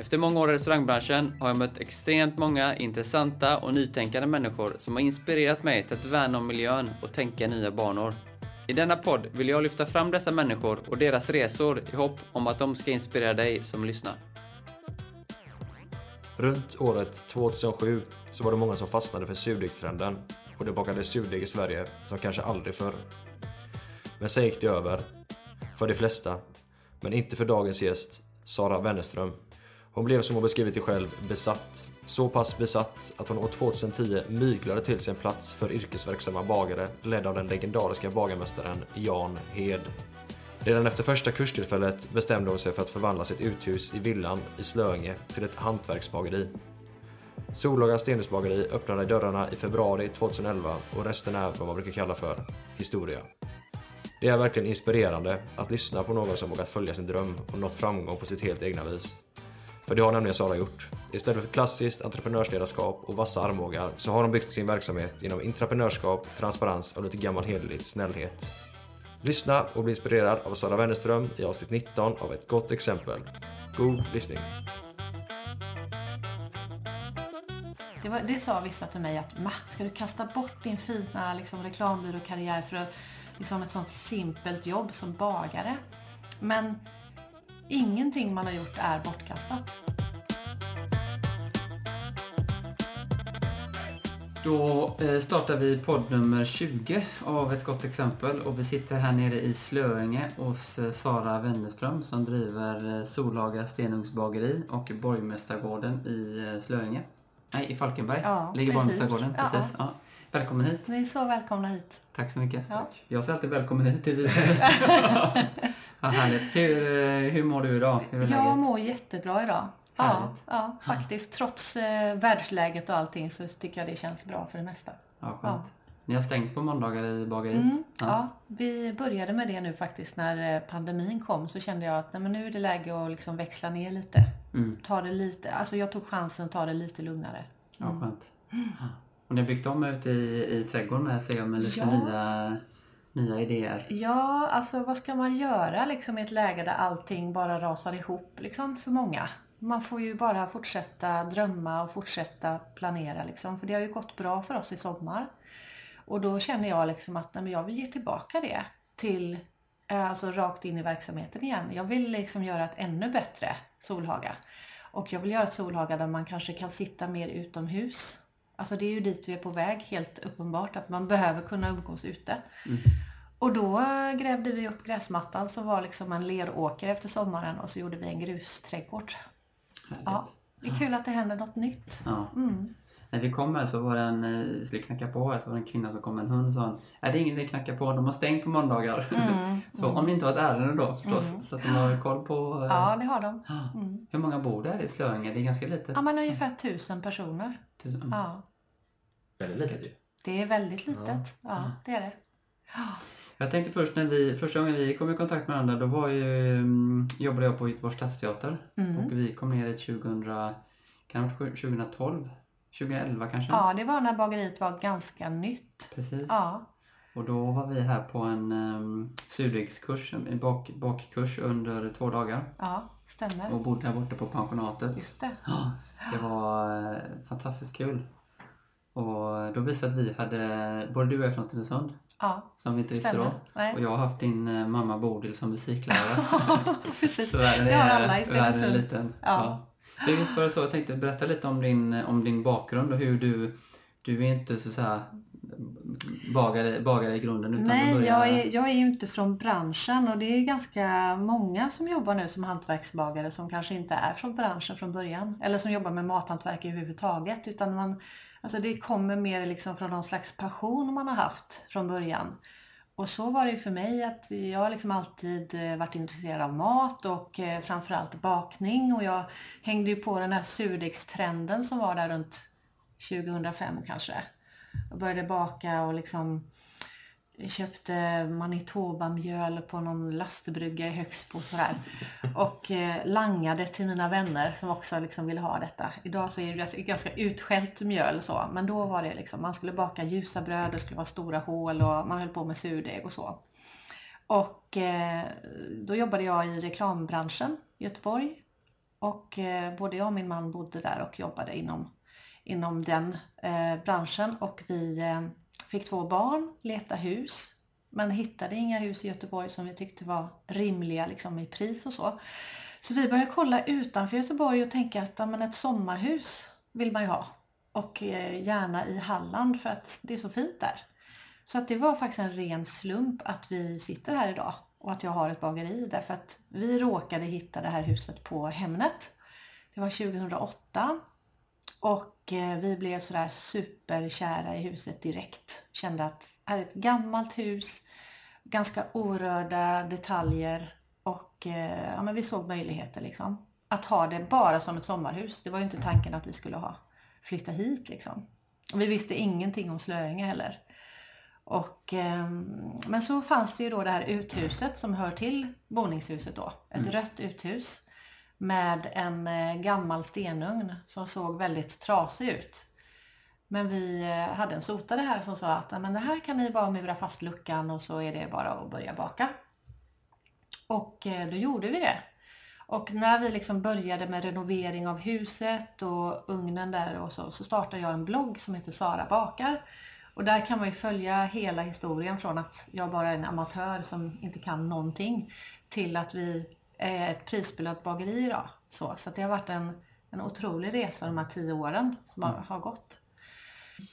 Efter många år i restaurangbranschen har jag mött extremt många intressanta och nytänkande människor som har inspirerat mig till att värna om miljön och tänka i nya banor. I denna podd vill jag lyfta fram dessa människor och deras resor i hopp om att de ska inspirera dig som lyssnar. Runt året 2007 så var det många som fastnade för surdegstrenden och det bakades surdeg i Sverige som kanske aldrig förr. Men sen gick det över. För de flesta. Men inte för dagens gäst, Sara Wennerström. Hon blev som hon beskrivit det själv besatt. Så pass besatt att hon år 2010 myglade till sig en plats för yrkesverksamma bagare ledd av den legendariska bagarmästaren Jan Hed. Redan efter första kurstillfället bestämde hon sig för att förvandla sitt uthus i villan i Slöinge till ett hantverksbageri. Solaga Stenhusbageri öppnade dörrarna i februari 2011 och resten är vad man brukar kalla för historia. Det är verkligen inspirerande att lyssna på någon som vågat följa sin dröm och nått framgång på sitt helt egna vis. För det har nämligen Sara gjort. Istället för klassiskt entreprenörsledarskap och vassa armbågar så har hon byggt sin verksamhet genom entreprenörskap, transparens och lite gammal hederlig snällhet. Lyssna och bli inspirerad av Sara Wennerström i avsnitt 19 av Ett gott exempel. God lyssning! Det, var, det sa vissa till mig att Ma, ska du kasta bort din fina liksom, reklambyråkarriär för att, liksom, ett sånt simpelt jobb som bagare? Men ingenting man har gjort är bortkastat. Då eh, startar vi podd nummer 20 av Ett gott exempel och vi sitter här nere i Slöinge hos eh, Sara Wennerström som driver eh, Solaga Stenugnsbageri och Borgmästargården i Slöinge. Nej, i Falkenberg. Ja, Ligger precis. Borgmästargården. Ja. Precis. Ja. Välkommen hit. Ni är så välkomna hit. Tack så mycket. Ja. Jag säger alltid välkommen hit till Vad härligt. Hur, eh, hur mår du idag? Hur Jag läget? mår jättebra idag. Ja, ja, faktiskt. Trots eh, världsläget och allting så tycker jag det känns bra för det mesta. Ja, skönt. Ja. Ni har stängt på måndagar i bageriet? Mm, ja. vi började med det nu faktiskt när eh, pandemin kom så kände jag att nej, men nu är det läge att liksom växla ner lite. Mm. Ta det lite, alltså jag tog chansen att ta det lite lugnare. Ja, skönt. Och ni har byggt om ute i, i trädgården ser jag, med lite Ja. nya, nya idéer. Ja, alltså vad ska man göra liksom i ett läge där allting bara rasar ihop liksom för många? Man får ju bara fortsätta drömma och fortsätta planera liksom. För det har ju gått bra för oss i sommar. Och då känner jag liksom att nej, men jag vill ge tillbaka det till, eh, alltså rakt in i verksamheten igen. Jag vill liksom göra ett ännu bättre Solhaga. Och jag vill göra ett Solhaga där man kanske kan sitta mer utomhus. Alltså det är ju dit vi är på väg, helt uppenbart, att man behöver kunna umgås ute. Och då eh, grävde vi upp gräsmattan som var liksom en leråker efter sommaren och så gjorde vi en grusträdgård. Ja, det är kul att det händer något nytt. Ja. Mm. När vi kom här så var det en, eh, skulle knacka på här, så var det en kvinna som kom med en hund och sa är det ingen idé att knacka på, de har stängt på måndagar. Mm, så om det inte har ett ärende då förstås, så att de har koll på... eh, Ja, det har de. Mm. Hur många bor där i Slöinge? Det är ganska litet. Ja, men ungefär tusen personer. Tusen- mm. Ja, Väldigt litet ju. det är väldigt litet. Ja, det är det. Jag tänkte först när vi, första gången vi kom i kontakt med varandra, då var ju, mm, jobbade jag på Göteborgs stadsteater. Mm. Och vi kom ner i 2000, kan det ha varit 2012? 2011 kanske? Ja, det var när bageriet var ganska nytt. Precis. Ja, Och då var vi här på en um, surdegskurs, en bak, bakkurs under två dagar. ja, stämmer. Och bodde här borta på pensionatet. Just det. Ja, det var eh, fantastiskt kul. Och då visade vi hade, både du och jag är från Stenungsund, Ja, som inte Stämmer. då. Nej. Och jag har haft din eh, mamma Bodil som musiklärare. precis. Världen Det har alla i är, är Stenungsund. liten. Ja. Så visst var det så, jag tänkte berätta lite om din, om din bakgrund och hur du, du är inte så, så här bagare, bagare i grunden utan Nej, börjar- jag är, jag är ju inte från branschen och det är ganska många som jobbar nu som hantverksbagare som kanske inte är från branschen från början. Eller som jobbar med mathantverk överhuvudtaget. Utan man, alltså det kommer mer liksom från någon slags passion man har haft från början. och så var det ju för mig att jag har liksom alltid eh, varit intresserad av mat och eh, framförallt bakning och jag hängde ju på den här surdegstrenden som var där runt 2005 kanske. Jag började baka och liksom köpte Manitoba-mjöl på någon lastbrygga i Högsbo och sådär. Och eh, langade till mina vänner som också liksom ville ha detta. Idag så är det ganska utskällt mjöl så. Men då var det liksom, man skulle baka ljusa bröd, det skulle vara stora hål och man höll på med surdeg och så. Och eh, då jobbade jag i reklambranschen i Göteborg. Och eh, både jag och min man bodde där och jobbade inom, inom den eh, branschen. Och vi eh, fick två barn, leta hus. Men hittade inga hus i Göteborg som vi tyckte var rimliga liksom, i pris och så. Så vi började kolla utanför Göteborg och tänka att ja, men ett sommarhus vill man ju ha. Och eh, gärna i Halland för att det är så fint där. Så att det var faktiskt en ren slump att vi sitter här idag och att jag har ett bageri därför att vi råkade hitta det här huset på Hemnet. Det var 2008 och eh, vi blev sådär superkära i huset direkt. Kände att det är ett gammalt hus, ganska orörda detaljer och eh, ja, men vi såg möjligheter liksom. Att ha det bara som ett sommarhus. Det var ju inte tanken att vi skulle ha flytta hit liksom. Och vi visste ingenting om Slöinge heller. Och, eh, men så fanns det ju då det här uthuset som hör till boningshuset då. Ett mm. rött uthus med en eh, gammal stenugn som såg väldigt trasig ut. Men vi eh, hade en sotare här som sa att men det här kan ni bara mura fast luckan och så är det bara att börja baka. Och eh, då gjorde vi det. Och när vi liksom började med renovering av huset och ugnen där och så, så startade jag en blogg som heter Sara bakar. Och där kan man ju följa hela historien från att jag bara är en amatör som inte kan någonting till att vi ett prisbelönt bageri idag. Så, så det har varit en, en otrolig resa de här tio åren som har, har gått.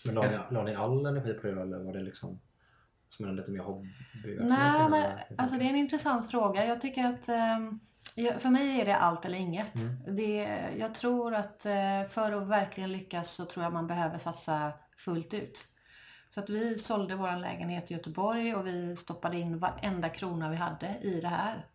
Men la ni, la ni all energi på det eller var det liksom som en lite mer hobby? Nej, men alltså det är en intressant fråga. Jag tycker att eh, för mig är det allt eller inget. Mm. Det, jag tror att eh, för att verkligen lyckas så tror jag man behöver satsa fullt ut. Så att vi sålde vår lägenhet i Göteborg och vi stoppade in varenda krona vi hade i det här.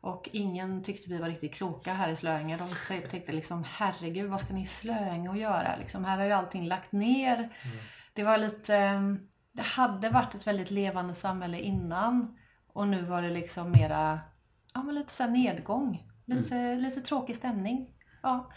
Och ingen tyckte vi var riktigt kloka här i Slöinge. De tänkte liksom herregud vad ska ni i Slöinge och göra? Liksom, här har ju allting lagt ner. Mm. Det var lite, ehm, det hade varit ett väldigt levande samhälle innan. Och nu var det liksom mera, ja men lite så nedgång. Lite, mm. lite tråkig stämning. Ja.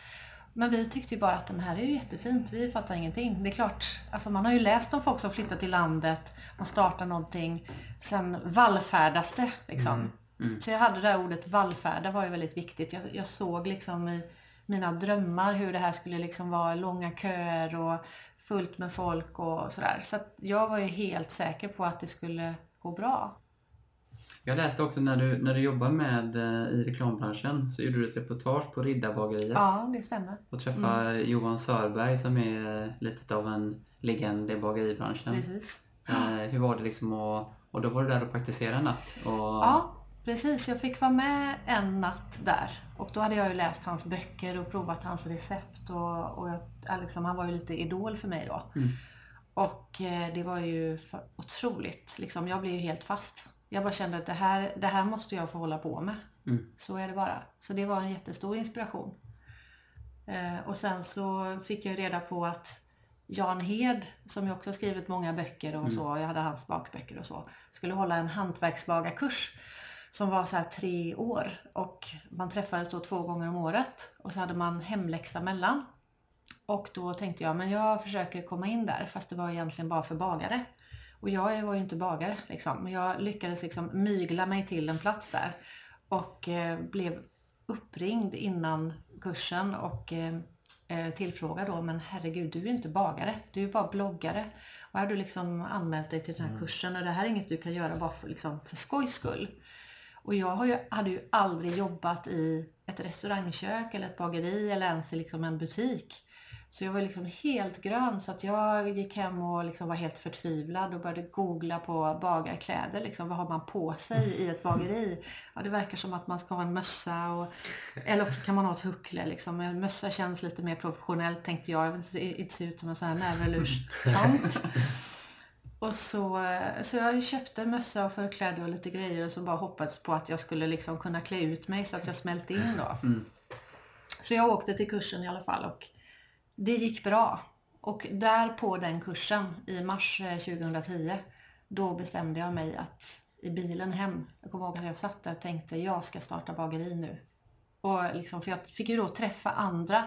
Men vi tyckte ju bara att det här är ju jättefint, vi fattar ingenting. Det är klart, alltså man har ju läst om folk som flyttar till landet, man startar någonting, sen vallfärdas det liksom. Mm. Mm. Så jag hade det här ordet vallfärda var ju väldigt viktigt. Jag, jag, såg liksom i mina drömmar hur det här skulle liksom vara långa köer och fullt med folk och sådär. Så jag var ju helt säker på att det skulle gå bra. Jag läste också när du, när du jobbade med eh, i reklambranschen så gjorde du ett reportage på Riddarbageriet. Ja, det stämmer. Och träffade mm. Johan Sörberg som är eh, lite av en legend i bageribranschen. Precis. Eh, hur var det liksom att, och då var du där och praktiserade en natt? Och... Ja, Precis, jag fick vara med en natt där. Och då hade jag ju läst hans böcker och provat hans recept. Och, och jag, liksom, han var ju lite idol för mig då. Mm. Och eh, det var ju otroligt. Liksom, jag blev ju helt fast. Jag bara kände att det här, det här måste jag få hålla på med. Mm. Så är det bara. Så det var en jättestor inspiration. Eh, och sen så fick jag reda på att Jan Hed, som ju också skrivit många böcker och mm. så, jag hade hans bakböcker och så, skulle hålla en hantverksbagarkurs som var så här tre år och man träffades då två gånger om året och så hade man hemläxa mellan. Och då tänkte jag, men jag försöker komma in där fast det var egentligen bara för bagare. Och jag var ju inte bagare liksom, men jag lyckades liksom mygla mig till en plats där och eh, blev uppringd innan kursen och eh, eh tillfrågad då, men herregud, du är inte bagare, du är bara bloggare. Och har du liksom anmält dig till den här mm. kursen och det här är inget du kan göra bara för, liksom, för skojs skull. Och jag har ju, hade ju aldrig jobbat i ett restaurangkök eller ett bageri eller ens i liksom en butik. Så jag var liksom helt grön så att jag gick hem och liksom var helt förtvivlad och började googla på bagarkläder. Liksom, vad har man på sig i ett bageri? Ja, det verkar som att man ska ha en mössa och, eller också kan man ha ett huckle. Liksom. En mössa känns lite mer professionellt tänkte jag. Jag vill inte se ut som en sån här näverlurstant. Och så, eh, så jag köpte mössa och förkläde och lite grejer och så bara hoppades på att jag skulle liksom kunna klä ut mig så att jag smälte in då. Så jag åkte till kursen i alla fall och det gick bra. Och där på den kursen i mars eh, 2010 då bestämde jag mig att i bilen hem, jag kommer ihåg att jag satt där och tänkte jag ska starta bageri nu. Och liksom, för jag fick ju då träffa andra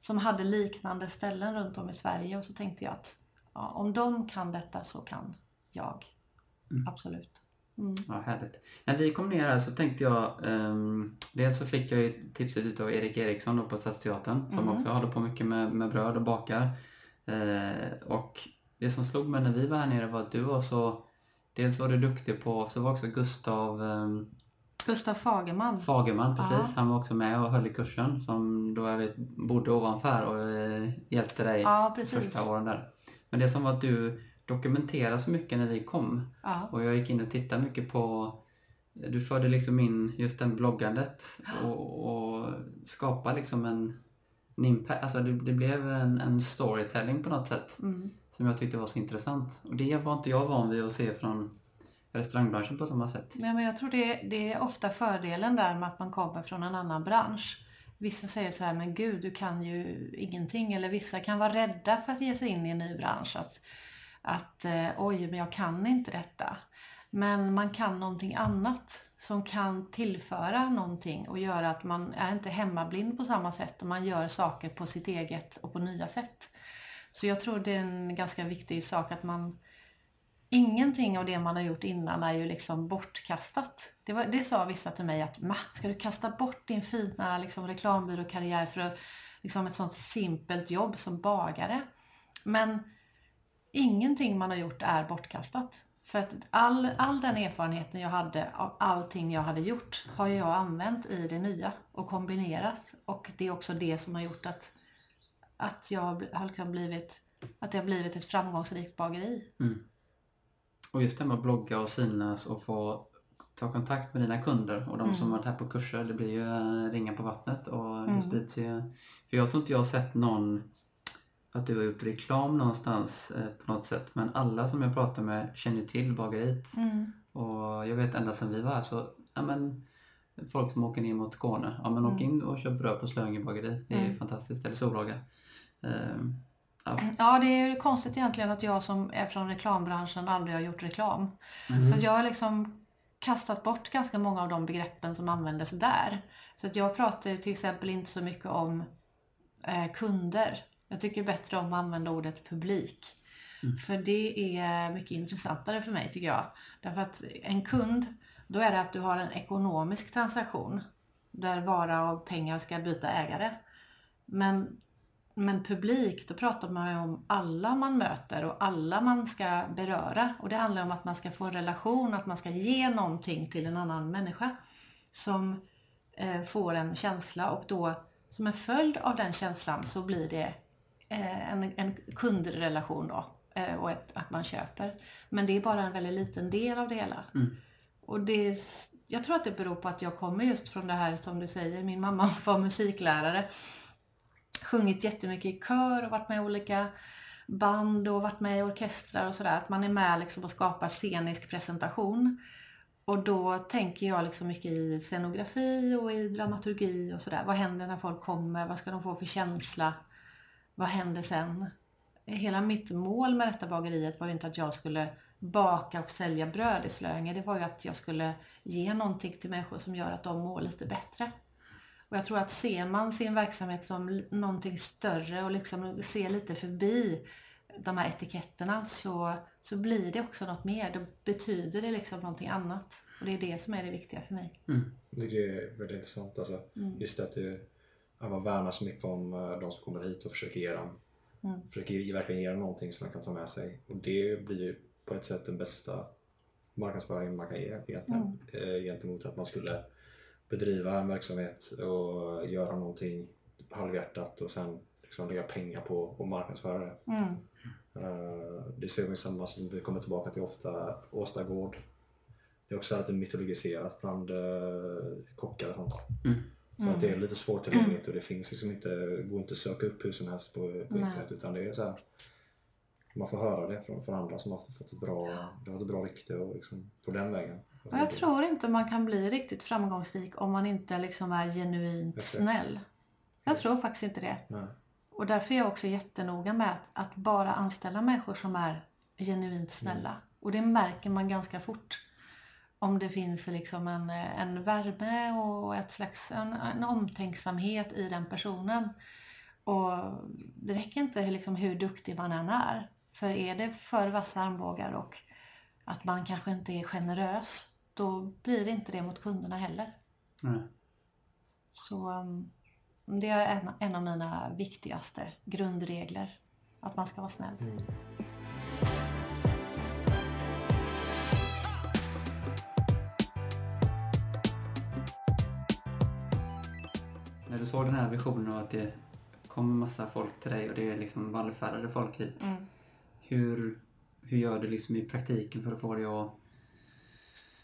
som hade liknande ställen runt om i Sverige och så tänkte jag att ja, om de kan detta så kan jag. Absolut. Mm. Ja, härligt. När vi kom ner här så tänkte jag, um, dels så fick jag ju tipset utav Erik Eriksson då på Stadsteatern som också håller på mycket med, med bröd och bakar. Eh, och det som slog mig när vi var här nere var att du var så, dels var du duktig på, så var också Gustav um, Gustav Fagerman. Fagerman, precis. Ja. Han var också med och höll i kursen som då jag vet bodde ovanför och eh, hjälpte dig Ja, precis. första åren där. Men det som var att du dokumenterade så mycket när vi kom. Ja. Och jag gick in och tittade mycket på du förde liksom in just den bloggandet och, och skapade liksom en, en impact. Alltså det, det blev en, en storytelling på något sätt Mm. som jag tyckte var så intressant. Och det var inte jag van vid att se från restaurangbranschen på samma sätt. Nej, men jag tror det, det är ofta fördelen där med att man kommer från en annan bransch. Vissa säger så här, men gud du kan ju ingenting. Eller vissa kan vara rädda för att ge sig in i en ny bransch. Att, att eh, oj, men jag kan inte detta. Men man kan någonting annat som kan tillföra någonting och göra att man är inte hemmablind på samma sätt och man gör saker på sitt eget och på nya sätt. Så jag tror det är en ganska viktig sak att man Ingenting av det man har gjort innan är ju liksom bortkastat. Det, var, det sa vissa till mig att Ma, ska du kasta bort din fina liksom, reklambyråkarriär för att, liksom, ett sånt simpelt jobb som bagare? Men ingenting man har gjort är bortkastat. För att all, all den erfarenheten jag hade av allting jag hade gjort har jag använt i det nya och kombinerat. Och det är också det som har gjort att, att jag har liksom blivit att det har blivit ett framgångsrikt bageri. Mm. Och just det här med att blogga och synas och få ta kontakt med dina kunder och de som varit här på kurser. Det blir ju eh, ringa på vattnet och det sprids ju. För jag tror inte jag har sett någon att du har gjort reklam någonstans eh, på något sätt. Men alla som jag pratar med känner till bageriet. Och jag vet ända sedan vi var här så, ja men folk som åker ner mot Skåne, ja men åk in och köp bröd på Slöinge bageri. Det är ju fantastiskt. Eller Solhaga. Ehm, ja. Ja, det är ju konstigt egentligen att jag som är från reklambranschen aldrig har gjort reklam. Så att jag har liksom kastat bort ganska många av de begreppen som användes där. Så att jag pratar till exempel inte så mycket om eh, kunder. Jag tycker bättre om att använda ordet publik. För det är mycket intressantare för mig tycker jag. Därför att en kund, då är det att du har en ekonomisk transaktion. Där vara och pengar ska byta ägare. Men men publik, då pratar man ju om alla man möter och alla man ska beröra. Och det handlar om att man ska få en relation, att man ska ge någonting till en annan människa. Som eh, får en känsla och då som en följd av den känslan så blir det eh, en, en kundrelation då. Eh, och ett, att man köper. Men det är bara en väldigt liten del av det hela. Och det jag tror att det beror på att jag kommer just från det här som du säger. Min mamma var musiklärare sjungit jättemycket i kör och varit med i olika band och varit med i orkestrar och sådär. Att man är med liksom och skapar scenisk presentation. Och då tänker jag liksom mycket i scenografi och i dramaturgi och sådär. Vad händer när folk kommer? Vad ska de få för känsla? Vad händer sen? Hela mitt mål med detta bageriet var ju inte att jag skulle baka och sälja bröd i Slöinge. Det var ju att jag skulle ge någonting till människor som gör att de mår lite bättre. Och jag tror att ser man sin verksamhet som någonting större och liksom ser lite förbi de här etiketterna så, så blir det också något mer. Då betyder det liksom någonting annat. Och det är det som är det viktiga för mig. Tycker det är väldigt intressant. Alltså, Just att det, att man värnar så mycket om eh, de som kommer hit och försöker ge dem, försöker ge- verkligen ge dem någonting som man kan ta med sig. Och det blir ju på ett sätt den bästa marknadsföringen man kan ge egentligen. Eh, gentemot att man skulle bedriva en verksamhet och göra någonting halvhjärtat och sen liksom lägga pengar på att marknadsföra det. Mm. Eh, det ser vi samma som vi kommer tillbaka till ofta, Åsta gård. Det är också lite mytologiserat bland uh, kockar och sånt. Så att det är lite svårtillgängligt och det finns liksom inte, går inte att söka upp hur som helst på, på internet utan det är så här. man får höra det från, från andra som har fått ett bra, det har ett bra rykte och liksom, på den vägen. Och jag tror inte man kan bli riktigt framgångsrik om man inte liksom är genuint Exakt. snäll. Jag tror faktiskt inte det. Nej. Och därför är jag också jättenoga med att, att bara anställa människor som är genuint snälla. Och det märker man ganska fort. Om det finns liksom en, en värme och ett slags en, en omtänksamhet i den personen. Och det räcker inte liksom hur duktig man än är. För är det för vassa armbågar och att man kanske inte är generös, då blir det inte det mot kunderna heller. Nej. Så um, det är en, en av mina viktigaste grundregler. Att man ska vara snäll. När du såg den här visionen och att det kommer massa folk till dig och det är liksom vallfärdade folk hit. Mm. Hur, hur gör du liksom i praktiken för att få det att...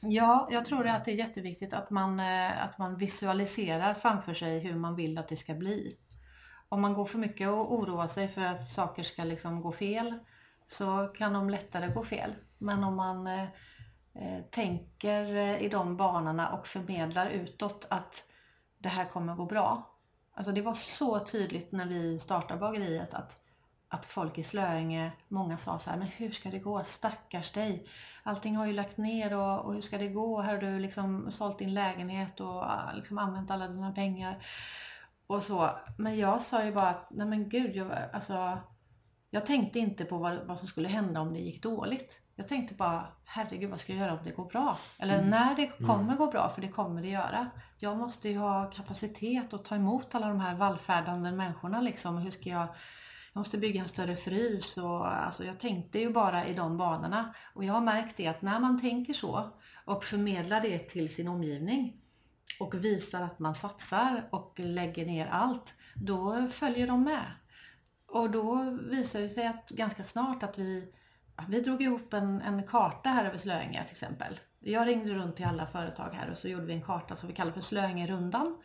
Ja, jag tror att det är jätteviktigt att man, eh, att man visualiserar framför sig hur man vill att det ska bli. Om man går för mycket och oroar sig för att saker ska liksom gå fel så kan de lättare gå fel. Men om man eh, eh tänker eh, i de banorna och förmedlar utåt att det här kommer gå bra. Alltså det var så tydligt när vi startade bageriet att, att folk i Slöinge, många sa så här, men hur ska det gå? Stackars dig. Allting har ju lagt ner och, och hur ska det gå? Här har du liksom sålt din lägenhet och ah, liksom använt alla dina pengar. Och så. Men jag sa ju bara att, nej men gud, jag, alltså, jag tänkte inte på vad, vad som skulle hända om det gick dåligt. Jag tänkte bara, herregud vad ska jag göra om det går bra? Eller när det kommer gå bra, för det kommer det göra. Jag måste ju ha kapacitet att ta emot alla de här vallfärdande människorna liksom. Hur ska jag... Jag måste bygga en större frys och alltså jag tänkte ju bara i de banorna. Och jag har märkt det att när man tänker så och förmedlar det till sin omgivning och visar att man satsar och lägger ner allt, då följer de med. Och då visar det sig att ganska snart att vi, vi drog ihop en, en karta här över Slöinge till exempel. Jag ringde runt till alla företag här och så gjorde vi en karta som vi kallar för Slöingerundan.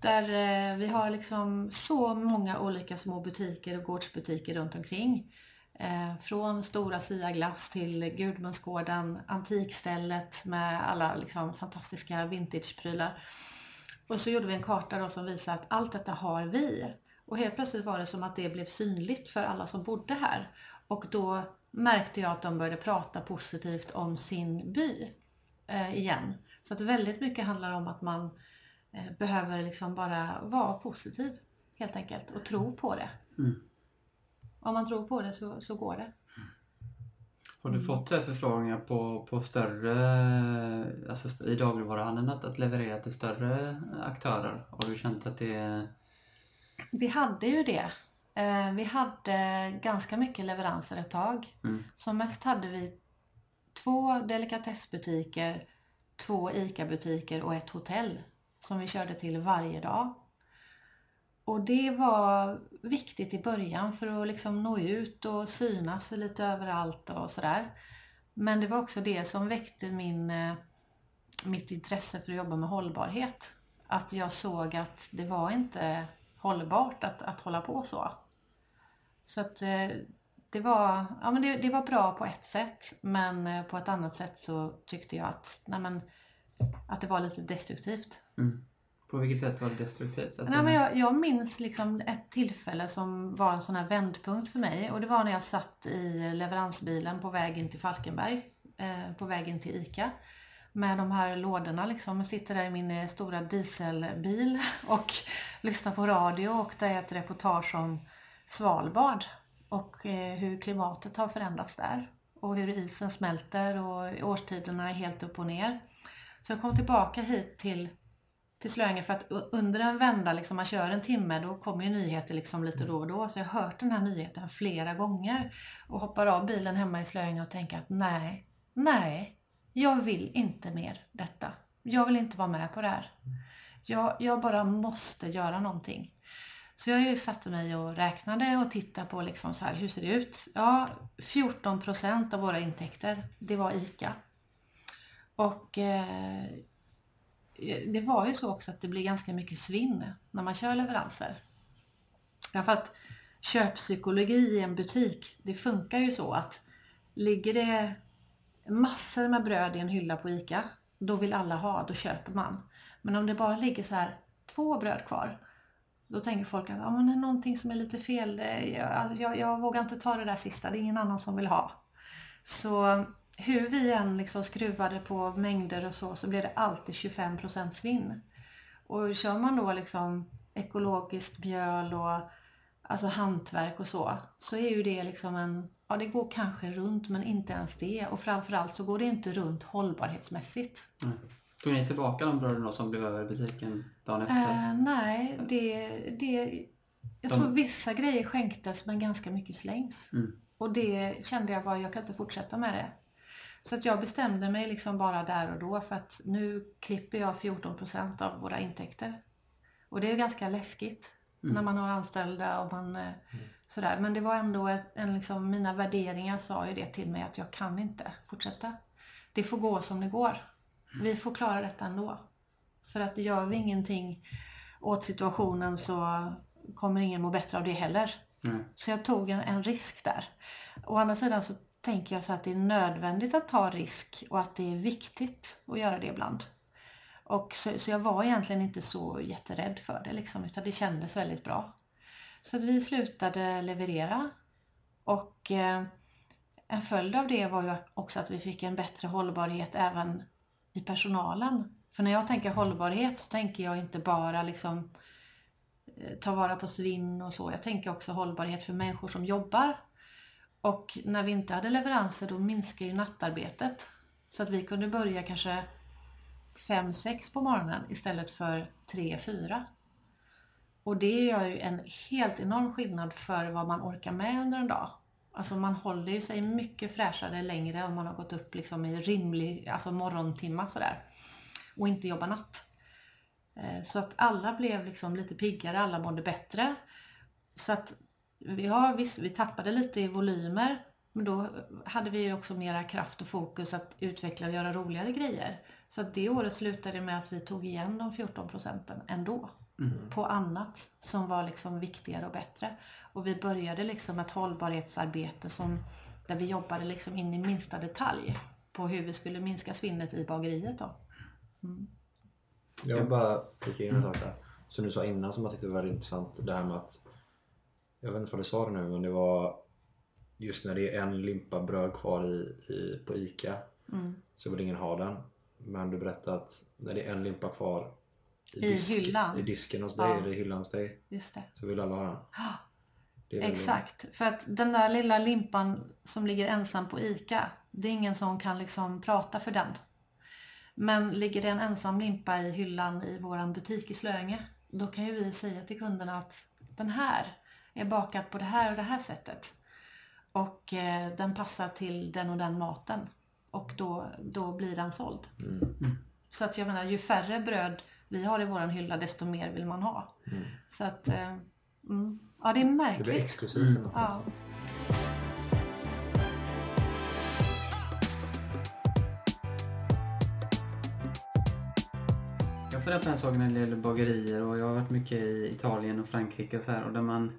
Där eh, vi har liksom så många olika små butiker och gårdsbutiker runt omkring. Eh, från Stora Sia Glass till Gudmundsgården, Antikstället med alla liksom fantastiska vintageprylar. Och så gjorde vi en karta då som visar att allt detta har vi. Och helt plötsligt var det som att det blev synligt för alla som bodde här. Och då märkte jag att de började prata positivt om sin by eh, igen. Så att väldigt mycket handlar om att man eh, behöver liksom bara vara positiv helt enkelt och tro på det. Om man tror på det så, så går det. Har du fått eh, förfrågningar på, på större, alltså i dagligvaruhandeln att, att leverera till större aktörer? Har du känt att det. Vi hade ju det. Eh, Vi hade ganska mycket leveranser ett tag. Som mest hade vi två delikatessbutiker, två ICA-butiker och ett hotell som vi körde till varje dag. Och det var viktigt i början för att liksom nå ut och synas lite överallt och sådär. Men det var också det som väckte min, eh, mitt intresse för att jobba med hållbarhet. Att jag såg att det var inte hållbart att, att hålla på så. Så att eh, det var, ja, men det, det var bra på ett sätt men eh, på ett annat sätt så tyckte jag att, nej, men, att det var lite destruktivt. På vilket sätt var det destruktivt? Att Nej, men jag, jag minns liksom ett tillfälle som var en sån här vändpunkt för mig och det var när jag satt i leveransbilen på väg in till Falkenberg, eh, på väg in till ICA med de här lådorna liksom. Jag sitter där i min eh, stora dieselbil och lyssnar på radio och det är ett reportage om Svalbard och eh, hur klimatet har förändrats där och hur isen smälter och årstiderna är helt upp och ner. Så jag kom tillbaka hit till till Slöinge för att under en vända, liksom man kör en timme, då kommer ju nyheter liksom lite då och då. Så jag har hört den här nyheten flera gånger och hoppar av bilen hemma i Slöinge och tänker att nej, nej, jag vill inte mer detta. Jag vill inte vara med på det här. Jag, jag bara måste göra någonting. Så jag satte mig och räknade och tittade på liksom så här, hur ser det ut? Ja, 14 procent av våra intäkter, det var ICA. Och eh, det var ju så också att det blir ganska mycket svinn när man kör leveranser. Därför att köppsykologi i en butik, det funkar ju så att ligger det massor med bröd i en hylla på ICA, då vill alla ha, då köper man. Men om det bara ligger så här två bröd kvar, då tänker folk att ah, men det är någonting som är lite fel. Jag, jag, jag vågar inte ta det där sista, det är ingen annan som vill ha. Så hur vi än liksom skruvade på mängder och så, så blev det alltid 25% svinn. Och kör man då liksom ekologiskt mjöl och alltså hantverk och så, så är ju det liksom en, ja det går kanske runt men inte ens det. Och framförallt så går det inte runt hållbarhetsmässigt. Mm. Tog ni tillbaka de bröden som blev över i butiken dagen efter? Eh, nej, det, det, jag de... tror vissa grejer skänktes men ganska mycket slängs. Mm. Och det kände jag bara, jag kan inte fortsätta med det. Så att jag bestämde mig liksom bara där och då för att nu klipper jag 14% av våra intäkter. Och det är ganska läskigt mm. när man har anställda och man mm. sådär. Men det var ändå ett, en liksom, mina värderingar sa ju det till mig att jag kan inte fortsätta. Det får gå som det går. Vi får klara detta ändå. För att gör vi ingenting åt situationen så kommer ingen må bättre av det heller. Mm. Så jag tog en, en risk där. Å andra sidan så tänker jag så att det är nödvändigt att ta risk och att det är viktigt att göra det ibland. Och så, så jag var egentligen inte så jätterädd för det liksom, utan det kändes väldigt bra. Så att vi slutade leverera och eh, en följd av det var ju också att vi fick en bättre hållbarhet även i personalen. För när jag tänker hållbarhet så tänker jag inte bara liksom eh, ta vara på svinn och så. Jag tänker också hållbarhet för människor som jobbar och när vi inte hade leveranser då minskade ju nattarbetet. Så att vi kunde börja kanske 5-6 på morgonen istället för 3-4. Och det gör ju en helt enorm skillnad för vad man orkar med under en dag. Alltså man håller ju sig mycket fräschare längre om man har gått upp liksom i rimlig alltså morgontimma sådär. Och inte jobbar natt. Eh, så att alla blev liksom lite piggare, alla mådde bättre. Så att ja, visst, vi tappade lite i volymer. Men då hade vi också mera kraft och fokus att utveckla och göra roligare grejer. Så att det året slutade med att vi tog igen de 14 procenten ändå. Mm. På annat som var liksom viktigare och bättre. Och vi började liksom ett hållbarhetsarbete som, där vi jobbade liksom in i minsta detalj på hur vi skulle minska svinnet i bageriet. Då. Mm. Jag bara fick in en sak där. Som du sa innan som jag tyckte var väldigt intressant. Det här med att jag vet inte vad du sa det nu men det var just när det är en limpa bröd kvar i, i, på ICA mm. så vill ingen ha den. Men du berättade att när det är en limpa kvar i, I disk, hyllan. i disken hos dig, ja. eller i hyllan hos dig, just det. så vill alla ha den. Exakt, för att den där lilla limpan som ligger ensam på ICA, det är ingen som kan liksom prata för den. Men ligger det en ensam limpa i hyllan i våran butik i Slöinge, då kan ju vi säga till kunderna att den här är bakad på det här och det här sättet. Och eh, den passar till den och den maten. Och då, då blir den såld. Mm. Så att jag menar, ju färre bröd vi har i våran hylla desto mer vill man ha. Mm. Så att, eh, mm. ja det är märkligt. Det blir exklusivt. Mm. Ja. Jag får på en sak när det gäller bagerier och jag har varit mycket i Italien och Frankrike och så här och där man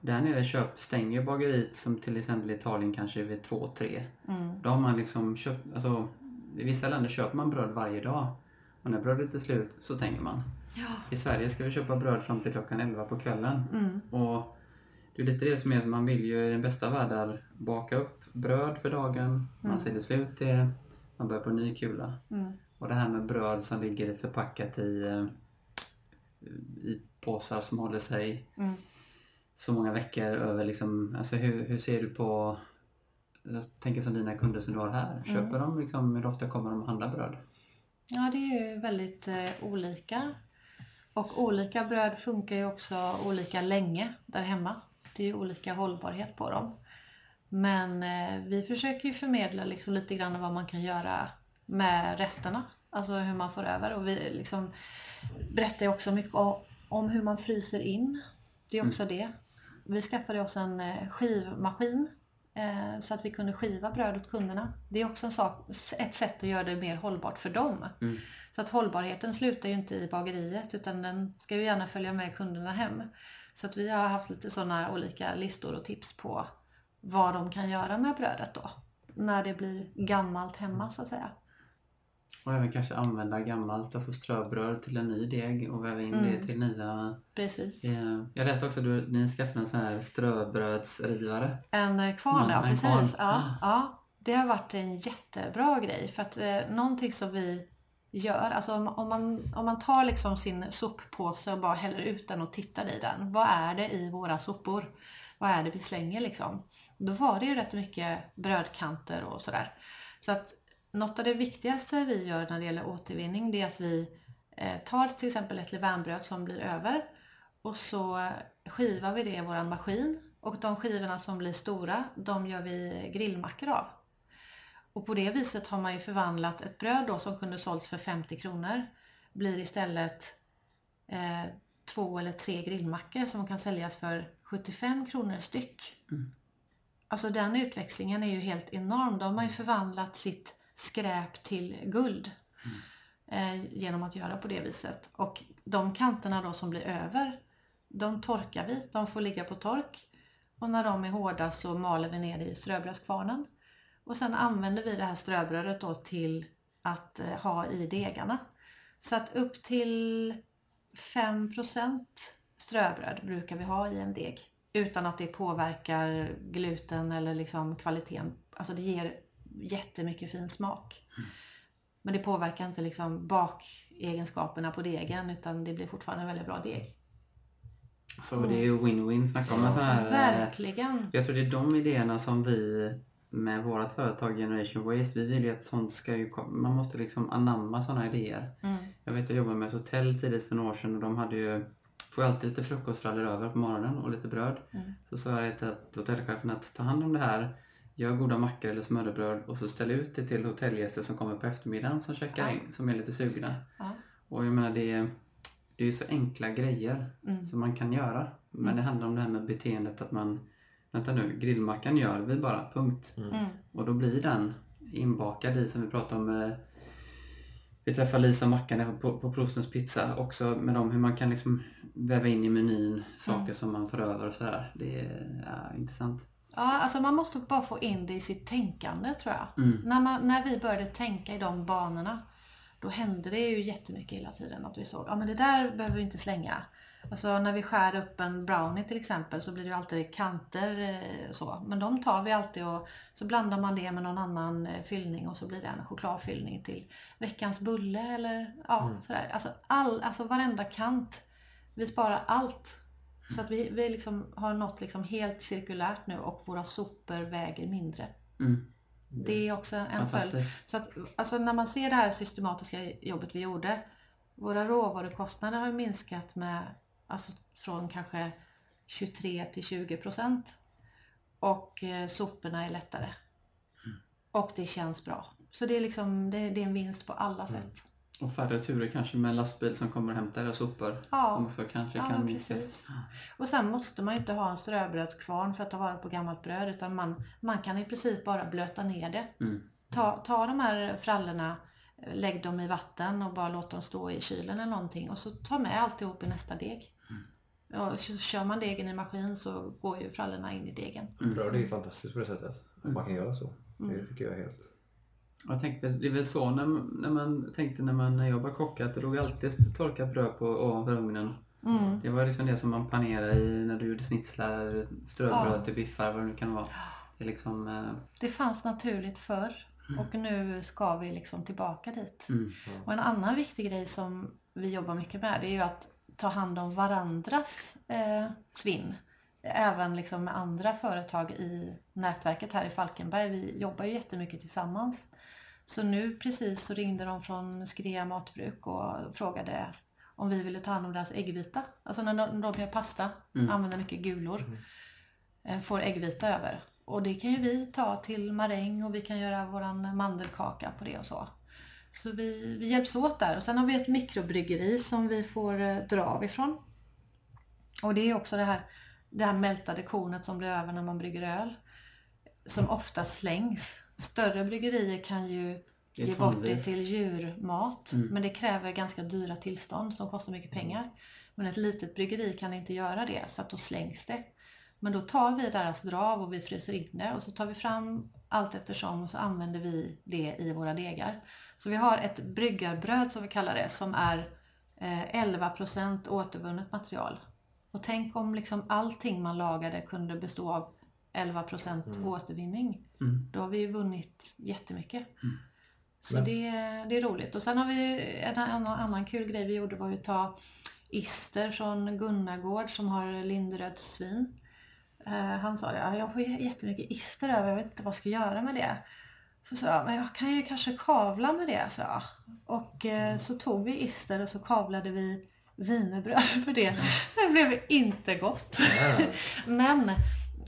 där nere köp, stänger bageriet som till exempel i Italien kanske vid två, tre. Mm. Då har man liksom köpt, alltså i vissa länder köper man bröd varje dag. Och när brödet är slut så stänger man. Ja. I Sverige ska vi köpa bröd fram till klockan 11 på kvällen. Mm. Och det är lite det som är att man vill ju i den bästa världar baka upp bröd för dagen. Mm. Man ser det slut det, man börjar på en ny kula. Mm. Och det här med bröd som ligger förpackat i, eh, i påsar som håller sig. Mm så många veckor över liksom, alltså hur, hur ser du på, jag tänker som dina kunder som du har här, köper mm. de liksom, hur ofta kommer de och handlar bröd? Ja det är ju väldigt eh, olika. Och olika bröd funkar ju också olika länge där hemma. Det är ju olika hållbarhet på dem. Men eh, vi försöker ju förmedla liksom lite grann vad man kan göra med resterna. Alltså hur man får över och vi liksom berättar ju också mycket om hur man fryser in. Det är också mm. det. Vi skaffade oss en eh, skivmaskin eh, så att vi kunde skiva bröd åt kunderna. Det är också en sak, ett sätt att göra det mer hållbart för dem. Mm. Så att hållbarheten slutar ju inte i bageriet utan den ska ju gärna följa med kunderna hem. Så att vi har haft lite sådana olika listor och tips på vad de kan göra med brödet då. När det blir gammalt hemma så att säga. Och även kanske använda gammalt, alltså ströbröd till en ny deg och väva in Mm. det till nya. Precis. Eh, jag läste också att du, ni skaffade en sån här ströbrödsrivare. En eh, kvarn, Ja, precis. kvarn. Ja, ja, det har varit en jättebra grej. För att eh, någonting som vi gör, alltså om, om, man, om man tar liksom sin soppåse och bara häller ut den och tittar i den. Vad är det i våra sopor? Vad är det vi slänger liksom? Då var det ju rätt mycket brödkanter och sådär. Så att något av det viktigaste vi gör när det gäller återvinning det är att vi eh, tar till exempel ett levainbröd som blir över och så skivar vi det i våran maskin och de skivorna som blir stora de gör vi grillmackor av. Och på det viset har man ju förvandlat ett bröd då som kunde sålts för 50 kronor blir istället eh, två eller tre grillmackor som kan säljas för 75 kronor styck. Alltså den utväxlingen är ju helt enorm. De har ju förvandlat sitt skräp till guld eh, genom att göra på det viset. Och de kanterna då som blir över, de torkar vi. De får ligga på tork. Och när de är hårda så maler vi ner i ströbrödskvarnen. Och sen använder vi det här ströbrödet då till att eh, ha i degarna. Så att upp till 5% ströbröd brukar vi ha i en deg. Utan att det påverkar gluten eller liksom kvaliteten. Alltså det ger jättemycket fin smak. Men det påverkar inte liksom bakegenskaperna på degen utan det blir fortfarande en väldigt bra deg. Så det är ju win-win. Snacka om en sån här... eh, Verkligen! Jag tror det är de idéerna som vi med vårt företag Generation Waste, vi vill ju att sånt ska ju komma. Man måste liksom anamma sådana idéer. Mm. Jag vet jag jobbade med ett hotell tidigt för några år sedan och de hade ju Får ju alltid lite frukostfrallor över på morgonen och lite bröd. Mm. Så sa jag till att hotellchefen att ta hand om det här. Gör goda mackor eller smörrebröd och så ställ ut det till hotellgäster som kommer på eftermiddagen som checkar Ja. in, som är lite sugna. Ja. Och jag menar det är, det är ju så enkla grejer Mm. som man kan göra. Men det handlar om det här med beteendet att man Vänta nu, grillmackan gör vi bara, punkt. Mm. Och då blir den inbakad i, som vi pratade om eh, Vi träffade Lisa Mackan på, på Prostens pizza också med dem hur man kan liksom väva in i menyn saker Mm. som man får över och sådär. Det är ja, intressant. Ja, alltså man måste bara få in det i sitt tänkande tror jag. Mm. När, man, när vi började tänka i de banorna, då hände det ju jättemycket hela tiden. Att vi såg, ja men det där behöver vi inte slänga. Alltså när vi skär upp en brownie till exempel så blir det ju alltid kanter eh, så. Men de tar vi alltid och så blandar man det med någon annan eh, fyllning och så blir det en chokladfyllning till veckans bulle eller ja sådär. Alltså, all, alltså varenda kant. Vi sparar allt. Så att vi, vi liksom har nått liksom helt cirkulärt nu och våra sopor väger mindre. Mm. Det är också en följd. Så att, alltså när man ser det här systematiska jobbet vi gjorde. Våra råvarukostnader har minskat med alltså från kanske 23 till 20 procent. Och eh, soporna är lättare. Och det känns bra. Så det är liksom det, det är en vinst på alla sätt. Och färre turer kanske med lastbil som kommer och hämtar era sopor. Ja. Som också kanske Ja, kan minskas. precis. Och sen måste man inte ha en ströbrödskvarn för att ta vara på gammalt bröd utan man, man kan i princip bara blöta ner det. Mm. Ta, ta de här frallorna, lägg dem i vatten och bara låt dem stå i kylen eller någonting och så ta med alltihop i nästa deg. Och så kör man degen i maskin så går ju frallorna in i degen. Bröd är ju fantastiskt på det sättet. Att man kan göra så. Mm. Det tycker jag är helt... Jag tänkte, det är väl så när, när man tänkte när man jobbade kock att det låg alltid torkat bröd på ovanför ugnen. Mm. Det var liksom det som man panerade i när du gjorde snitslar, ströbröd Ja. till biffar, vad det nu kan vara. Det liksom... eh, Det fanns naturligt förr och nu ska vi liksom tillbaka dit. Mm. Och en annan viktig grej som vi jobbar mycket med det är ju att ta hand om varandras eh, svinn. Även liksom med andra företag i nätverket här i Falkenberg. Vi jobbar ju jättemycket tillsammans. Så nu precis så ringde de från Skrea matbruk och frågade om vi ville ta hand om deras äggvita. Alltså när de, när de gör pasta, använder mycket gulor, eh, får äggvita över. Och det kan ju vi ta till maräng och vi kan göra våran mandelkaka på det och så. Så vi, vi hjälps åt där. Och sen har vi ett mikrobryggeri som vi får eh, dra av ifrån. Och det är också det här, det här mältade kornet som blir över när man brygger öl. Som ofta slängs. Större bryggerier kan ju ge bort det till djurmat. Men det kräver ganska dyra tillstånd som kostar mycket pengar. Men ett litet bryggeri kan inte göra det så att då slängs det. Men då tar vi deras drav och vi fryser in det och så tar vi fram allt eftersom och så använder vi det i våra degar. Så vi har ett bryggarbröd som vi kallar det som är 11% återvunnet material. Och tänk om liksom allting man lagade kunde bestå av 11% mm. återvinning. Mm. Då har vi ju vunnit jättemycket. Mm. Så det, det är roligt. Och sen har vi en annan, annan kul grej vi gjorde var att ta ister från Gunnargård som har Linderöds Uh, han sa det, jag får jättemycket ister över, jag vet inte vad jag ska göra med det. Så sa jag, men jag kan ju kanske kavla med det, så jag. Och uh, så tog vi ister och så kavlade vi vinerbröd med det. Det blev inte gott. men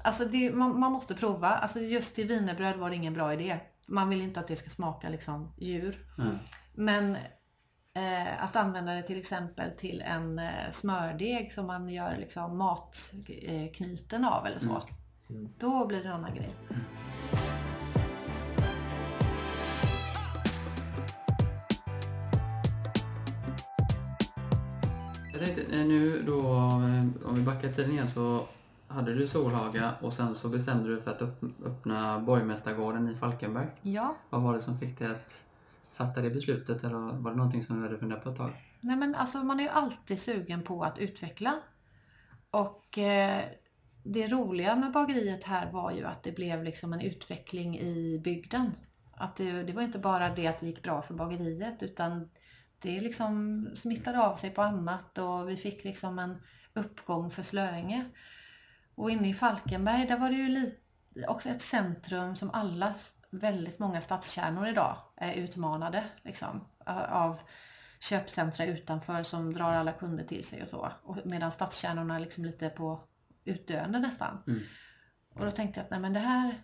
alltså det, man, man, måste prova. Alltså just till vinerbröd var det ingen bra idé. Man vill inte att det ska smaka liksom djur. Mm. Men eh, att använda det till exempel till en eh, smördeg som man gör liksom matknyten av eller så. Mm. Mm. Då blir det en annan grej. Jag tänkte eh, nu då, eh, om vi backar tiden igen så hade du Solhaga och sen så bestämde du för att öppna Borgmästargården i Falkenberg. Ja. Vad var det som fick dig att fatta det beslutet eller var det någonting som du hade funderat på ett tag? Nej men alltså man är ju alltid sugen på att utveckla. Och eh, det roliga med bageriet här var ju att det blev liksom en utveckling i bygden. Att det, det var inte bara det att det gick bra för bageriet utan det liksom smittade av sig på annat och vi fick liksom en uppgång för Slöinge. Och inne i Falkenberg, där var det ju lite, också ett centrum som alla, väldigt många stadskärnor idag är utmanade liksom, av köpcentra utanför som drar alla kunder till sig och så. Och medan stadskärnorna är liksom lite på utdöende nästan. Mm. Och då tänkte jag att nej, men det här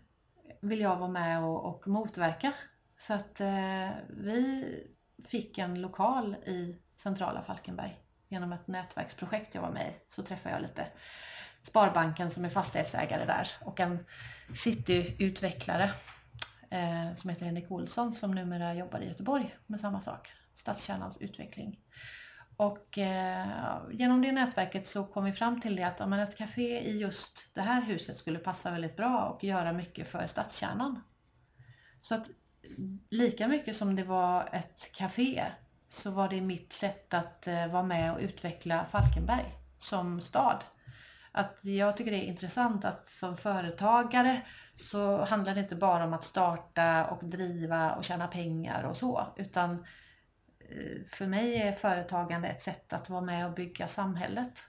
vill jag vara med och, och motverka. Så att eh, vi fick en lokal i centrala Falkenberg genom ett nätverksprojekt jag var med i. Så träffade jag lite Sparbanken som är fastighetsägare där och en cityutvecklare eh, som heter Henrik Olsson som numera jobbar i Göteborg med samma sak, stadskärnans utveckling. Och eh, genom det nätverket så kom vi fram till det att ja, ett café i just det här huset skulle passa väldigt bra och göra mycket för stadskärnan. Så att lika mycket som det var ett café så var det mitt sätt att eh, vara med och utveckla Falkenberg som stad att jag tycker det är intressant att som företagare så handlar det inte bara om att starta och driva och tjäna pengar och så. Utan eh, för mig är företagande ett sätt att vara med och bygga samhället.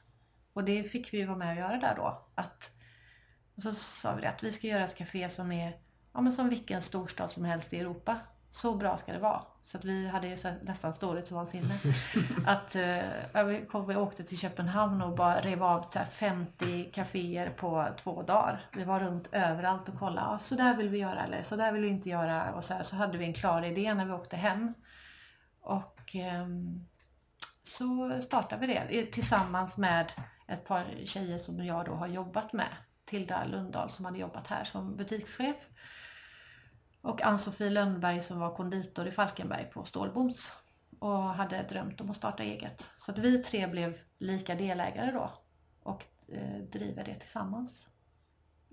Och det fick vi vara med och göra där då. Att, och så sa vi det att vi ska göra ett café som är ja, men som vilken storstad som helst i Europa. Så bra ska det vara. Så att vi hade ju så nästan storhetsvansinne. att eh, vi, kom, vi åkte till Köpenhamn och bara rev av 50 kaféer på två dagar. Vi var runt överallt och kollade. Ah, så där vill vi göra eller så där vill vi inte göra. Och så, här, så hade vi en klar idé när vi åkte hem. Och eh, så startade vi det tillsammans med ett par tjejer som jag då har jobbat med. Tilda Lundahl som hade jobbat här som butikschef. Och Ann-Sofie Lönnberg som var konditor i Falkenberg på Stålboms och hade drömt om att starta eget. Så att vi tre blev lika delägare då och eh, driver det tillsammans.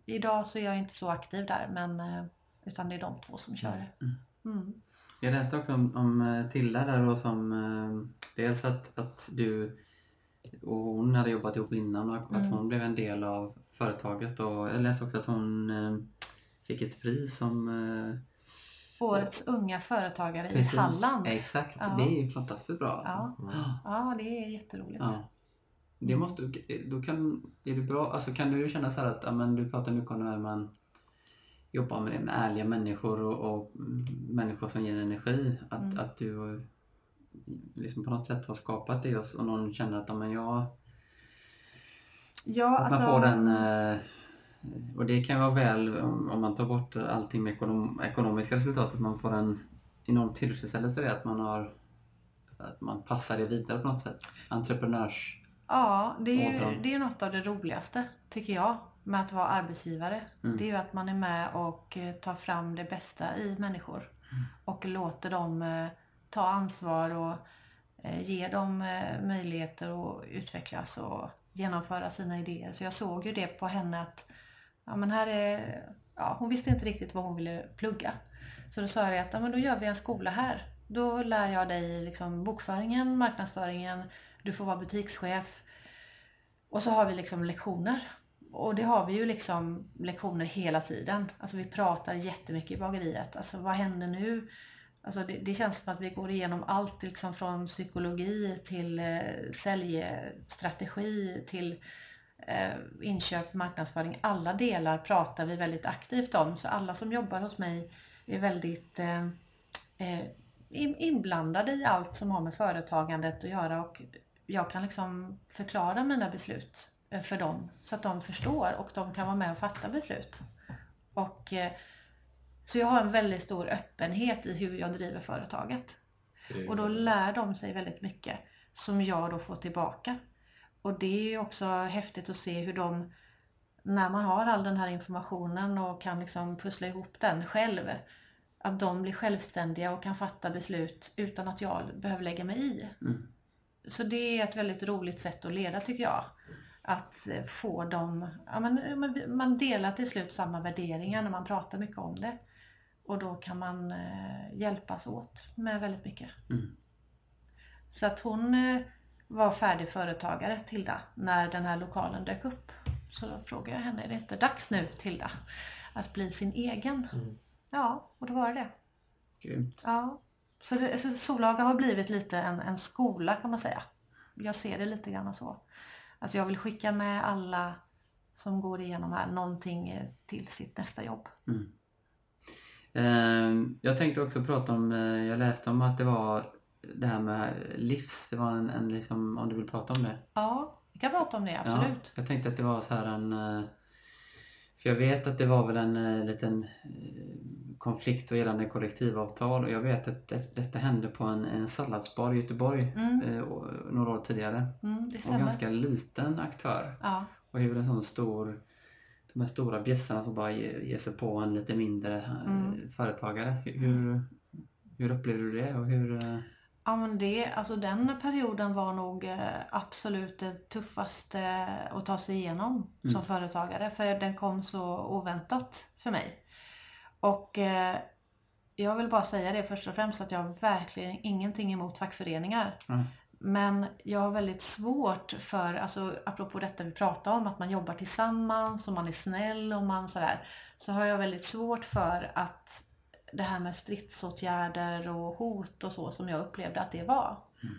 Idag så är jag inte så aktiv där men eh, utan det är de två som kör det. Mm. Mm. Jag läste också om, om eh, Tilla där och som dels att, att du och hon hade jobbat ihop innan och att mm. hon blev en del av företaget och jag läste också att hon fick ett pris som eh, Årets unga företagare precis, i Halland. Exakt, ja. det är ju fantastiskt bra. Alltså. Ja. ja, det är jätteroligt. Ja. Det mm. måste, då kan, är det bra, alltså kan du känna så att, ja, men du pratar mycket om det här man jobbar med, med ärliga människor och, och människor som ger energi. Att, mm. att du liksom på något sätt har skapat det och, någon känner att ja, men jag... Ja, att man alltså... får den... Eh, och det kan vara väl om man tar bort allting med ekonom, ekonomiska resultat, att man får en enorm tillfredsställelse i att man har att man passar det vidare på något sätt. Entreprenörs... Ja, det är, ju, det är något av det roligaste tycker jag med att vara arbetsgivare. Mm. Det är ju att man är med och eh, tar fram det bästa i människor. Mm. Och låter dem eh, ta ansvar och ge dem möjligheter att utvecklas och genomföra sina idéer. Så jag såg ju det på henne att ja, men här är, ja, hon visste inte riktigt vad hon ville plugga. Så då sa jag att ja, men då gör vi en skola här. Då lär jag dig liksom bokföringen, marknadsföringen, du får vara butikschef. Och så har vi liksom lektioner. Och det har vi ju liksom lektioner hela tiden. Alltså vi pratar jättemycket i bageriet. Alltså vad händer nu? Alltså det, det känns som att vi går igenom allt liksom från psykologi till eh, säljstrategi till eh, inköp, marknadsföring. Alla delar pratar vi väldigt aktivt om. Så alla som jobbar hos mig är väldigt eh, eh inblandade i allt som har med företagandet att göra och jag kan liksom förklara mina beslut eh, för dem så att de förstår och de kan vara med och fatta beslut. Och, eh, så jag har en väldigt stor öppenhet i hur jag driver företaget. Och då lär de sig väldigt mycket som jag då får tillbaka. Och det är också häftigt att se hur de, när man har all den här informationen och kan liksom pussla ihop den själv, att de blir självständiga och kan fatta beslut utan att jag behöver lägga mig i. Mm. Så det är ett väldigt roligt sätt att leda tycker jag. Att få dem, ja, man, man delar till slut samma värderingar när man pratar mycket om det. Och då kan man eh, hjälpas åt med väldigt mycket. Mm. Så att hon eh, var färdig företagare, Tilda, när den här lokalen dök upp. Så då frågade jag henne, är det inte dags nu Tilda, att bli sin egen? Mm. Ja, och då var det Grymt. Ja. Så, det, så Solaga har blivit lite en, en skola kan man säga. Jag ser det lite grann så. Alltså jag vill skicka med alla som går igenom här någonting eh, till sitt nästa jobb. Mm. Eh, jag tänkte också prata om, eh, jag läste om att det var det här med livs, det var en, en liksom, om du vill prata om det? Ja, vi kan prata om det, absolut. Ja, jag tänkte att det var så här en, eh, för jag vet att det var väl en liten konflikt och gällande kollektivavtal. Och jag vet att det, detta hände på en, en salladsbar i Göteborg mm. eh, några år tidigare. Mm, och en ganska liten aktör. Ja. Och hur en sån stor, de här stora bjässarna som bara ger, ger sig på en lite mindre eh, mm. företagare. Hur, hur upplevde du det? Och hur, eh... Ja men det, alltså den perioden var nog eh, absolut det tuffaste att ta sig igenom som mm. företagare. För den kom så oväntat för mig. Och eh, jag vill bara säga det först och främst att jag har verkligen ingenting emot fackföreningar. Mm. Men jag har väldigt svårt för, alltså apropå detta vi pratade om, att man jobbar tillsammans och man är snäll och man sådär. Så har jag väldigt svårt för att det här med stridsåtgärder och hot och så som jag upplevde att det var. Mm.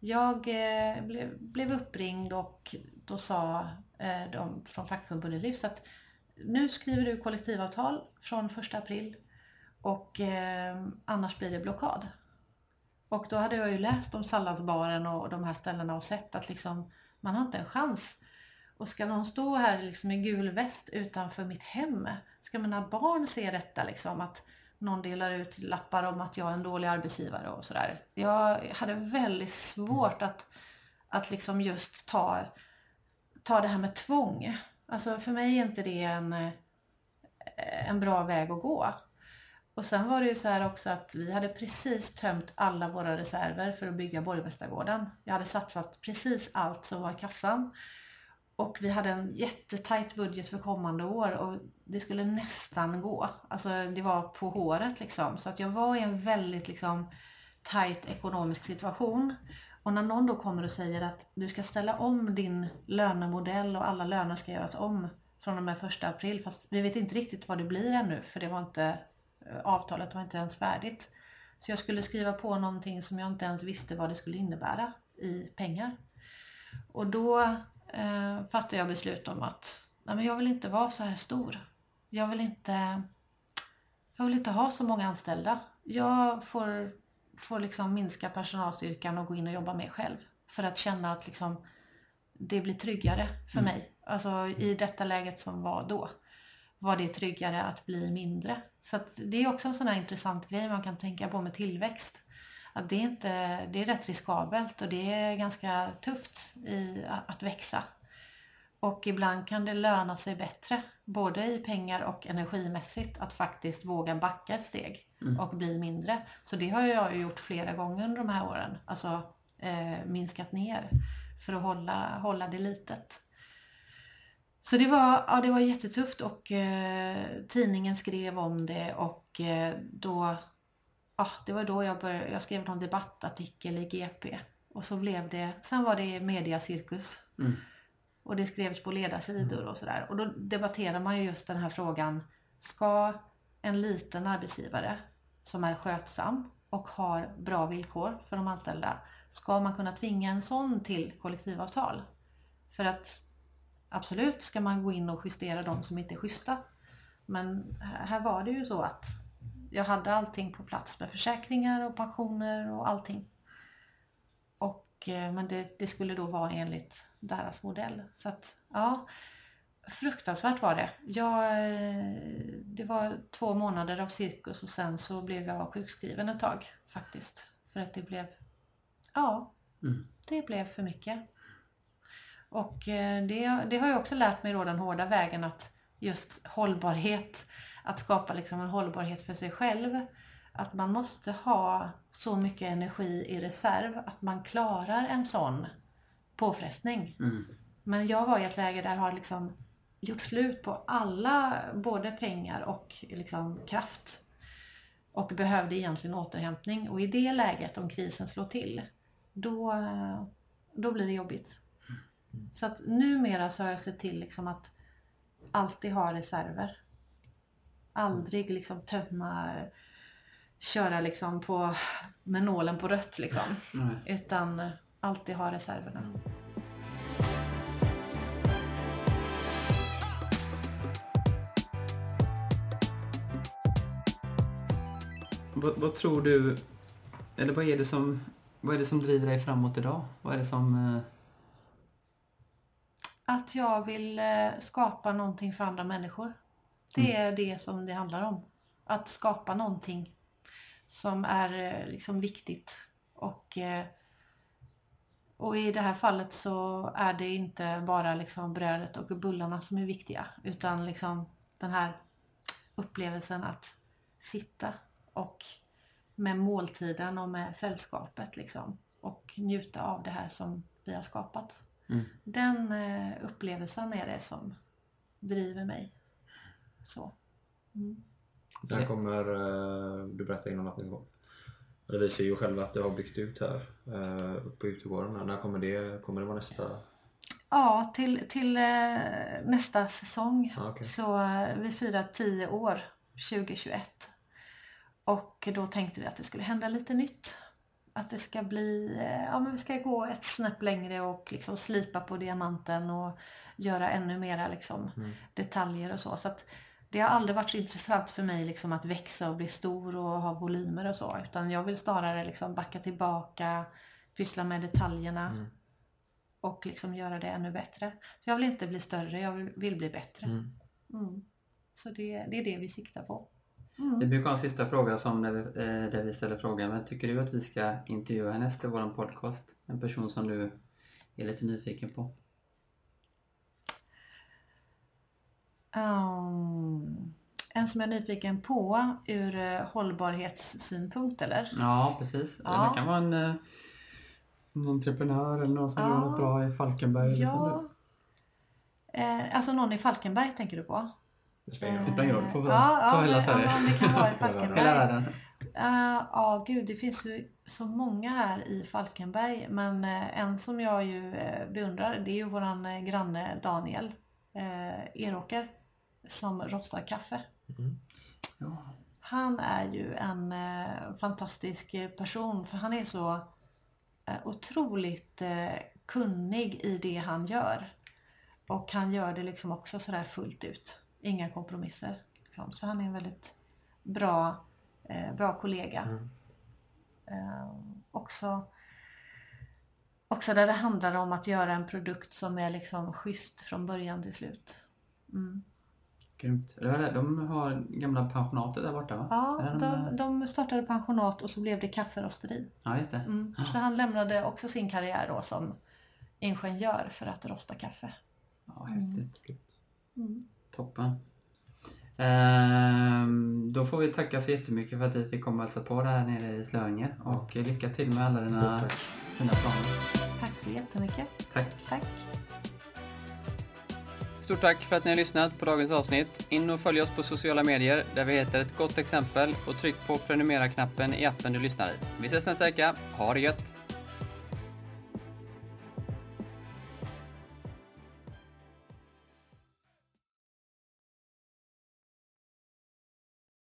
Jag eh, blev, blev uppringd och då sa eh, de från fackförbundet Livs att nu skriver du kollektivavtal från 1 april och eh, annars blir det blockad. Och då hade jag ju läst om salladsbaren och de här ställena och sett att liksom, man har inte en chans. Och ska någon stå här liksom i gul väst utanför mitt hem? Ska mina barn se detta liksom? Att någon delar ut lappar om att jag är en dålig arbetsgivare och sådär. Jag hade väldigt svårt att, att liksom just ta, ta det här med tvång. Alltså för mig är inte det en, en bra väg att gå. Och sen var det ju så här också att vi hade precis tömt alla våra reserver för att bygga Borgmästargården. Jag hade satsat precis allt som var i kassan. Och vi hade en jättetajt budget för kommande år och det skulle nästan gå. Alltså det var på håret liksom. Så att jag var i en väldigt liksom tajt ekonomisk situation. Och när någon då kommer och säger att du ska ställa om din lönemodell och alla löner ska göras om från och med första april. Fast vi vet inte riktigt vad det blir ännu för det var inte, avtalet var inte ens färdigt. Så jag skulle skriva på någonting som jag inte ens visste vad det skulle innebära i pengar. Och då eh, fattade jag beslut om att nej men jag vill inte vara så här stor. Jag vill inte, jag vill inte ha så många anställda. Jag får får liksom minska personalstyrkan och gå in och jobba mer själv. För att känna att liksom det blir tryggare för mm. mig. Alltså i detta läget som var då var det tryggare att bli mindre. Så det är också en sån här intressant grej man kan tänka på med tillväxt. Att det, är inte, det är rätt riskabelt och det är ganska tufft i att växa. Och ibland kan det löna sig bättre, både i pengar och energimässigt, att faktiskt våga backa ett steg mm. och bli mindre. Så det har jag gjort flera gånger under de här åren. Alltså eh, minskat ner för att hålla, hålla det litet. Så det var, ja, det var jättetufft och eh, tidningen skrev om det och eh, då, ja, det var då jag, började, jag skrev någon debattartikel i GP och så blev det, sen var det mediacirkus. Mm. Och det skrevs på ledarsidor och sådär. Och då debatterar man ju just den här frågan. Ska en liten arbetsgivare som är skötsam och har bra villkor för de anställda, ska man kunna tvinga en sån till kollektivavtal? För att absolut ska man gå in och justera de som inte är schyssta. Men här var det ju så att jag hade allting på plats med försäkringar och pensioner och allting. Och, eh, men det, det skulle då vara enligt deras modell. Så att, ja, fruktansvärt var det. Jag, eh, det var två månader av cirkus och sen så blev jag sjukskriven ett tag faktiskt. För att det blev, ja, Mm. det blev för mycket. Och eh, det, det har jag också lärt mig då den hårda vägen att just hållbarhet, att skapa liksom en hållbarhet för sig själv. Att man måste ha så mycket energi i reserv att man klarar en sån påfrestning. Mm. Men jag var i ett läge där jag har liksom gjort slut på alla, både pengar och liksom kraft. Och behövde egentligen återhämtning. Och i det läget, om krisen slår till, då, då blir det jobbigt. Så att numera så har jag sett till liksom att alltid ha reserver. Aldrig liksom tömma, köra liksom på, med nålen på rött liksom. Nej. Utan alltid ha reserverna. Vad, vad tror du, eller vad är, det som, vad är det som driver dig framåt idag? Vad är det som... Att jag vill eh, skapa någonting för andra människor. Det är det som det handlar om. Att skapa någonting som är eh, liksom viktigt. Och, eh, och i det här fallet så är det inte bara liksom brödet och bullarna som är viktiga. Utan liksom den här upplevelsen att sitta och med måltiden och med sällskapet liksom. Och njuta av det här som vi har skapat. Mm. Den eh, upplevelsen är det som driver mig. Så. Mm. När kommer, eh, du berättade innan att ni går, eller vi ser ju själva att det har byggt ut här eh, på utegården. här. När kommer det, kommer det vara nästa? Ja, till, till eh, nästa säsong Ja, okej. så eh, vi firar 10 år 2021. Och då tänkte vi att det skulle hända lite nytt. Att det ska bli, eh, ja men vi ska gå ett snäpp längre och liksom slipa på diamanten och göra ännu mera liksom detaljer och så. Så att det har aldrig varit så intressant för mig liksom att växa och bli stor och ha volymer och så. Utan jag vill snarare liksom backa tillbaka, pyssla med detaljerna och liksom göra det ännu bättre. Så jag vill inte bli större, jag vill, vill bli bättre. Mm. Mm. Så det, det är det vi siktar på. Vi brukar ha en sista fråga som där vi, eh, där vi ställer frågan. Men tycker du att vi ska intervjua nästa i vår podcast? En person som du är lite nyfiken på? Um, en som jag är nyfiken på ur eh, hållbarhetssynpunkt eller? Ja, precis. Ja. Det kan vara en, eh, en entreprenör eller någon som Ja. gör något bra i Falkenberg. eller som Ja. Eh, alltså någon i Falkenberg tänker du på? Det spelar ingen Det roll. spelar ingen roll, det får Ja, ta hela Sverige. ja, men det kan vara i Hela världen. Eh, Ja, gud, det finns ju så många här i Falkenberg. Men eh, en som jag ju eh, beundrar, det är ju våran eh, granne Daniel eh, Eråker som rostar kaffe. Ja. Han är ju en eh, fantastisk eh, person för han är så eh, otroligt eh, kunnig i det han gör. Och han gör det liksom också sådär fullt ut. Inga kompromisser. Liksom. Så han är en väldigt bra, eh, bra kollega. Eh, också, också där det handlar om att göra en produkt som är liksom schysst från början till slut. Mm. Grymt. De har gamla pensionatet där borta va? Ja, de, de startade pensionat och så blev det kafferosteri. Ja, just det. Mm. Så han lämnade också sin karriär då som ingenjör för att rosta kaffe. Ja, häftigt. Mm. Toppen. Ehm, då får vi tacka så jättemycket för att vi fick komma och hälsa på här nere i Slöinge. Och eh, lycka till med alla dina fina planer. Tack så jättemycket. Tack. Tack. Stort tack för att ni har lyssnat på dagens avsnitt. In och följ oss på sociala medier där vi heter ett gott exempel och tryck på prenumerera-knappen i appen du lyssnar i. Vi ses nästa vecka. Ha det gött!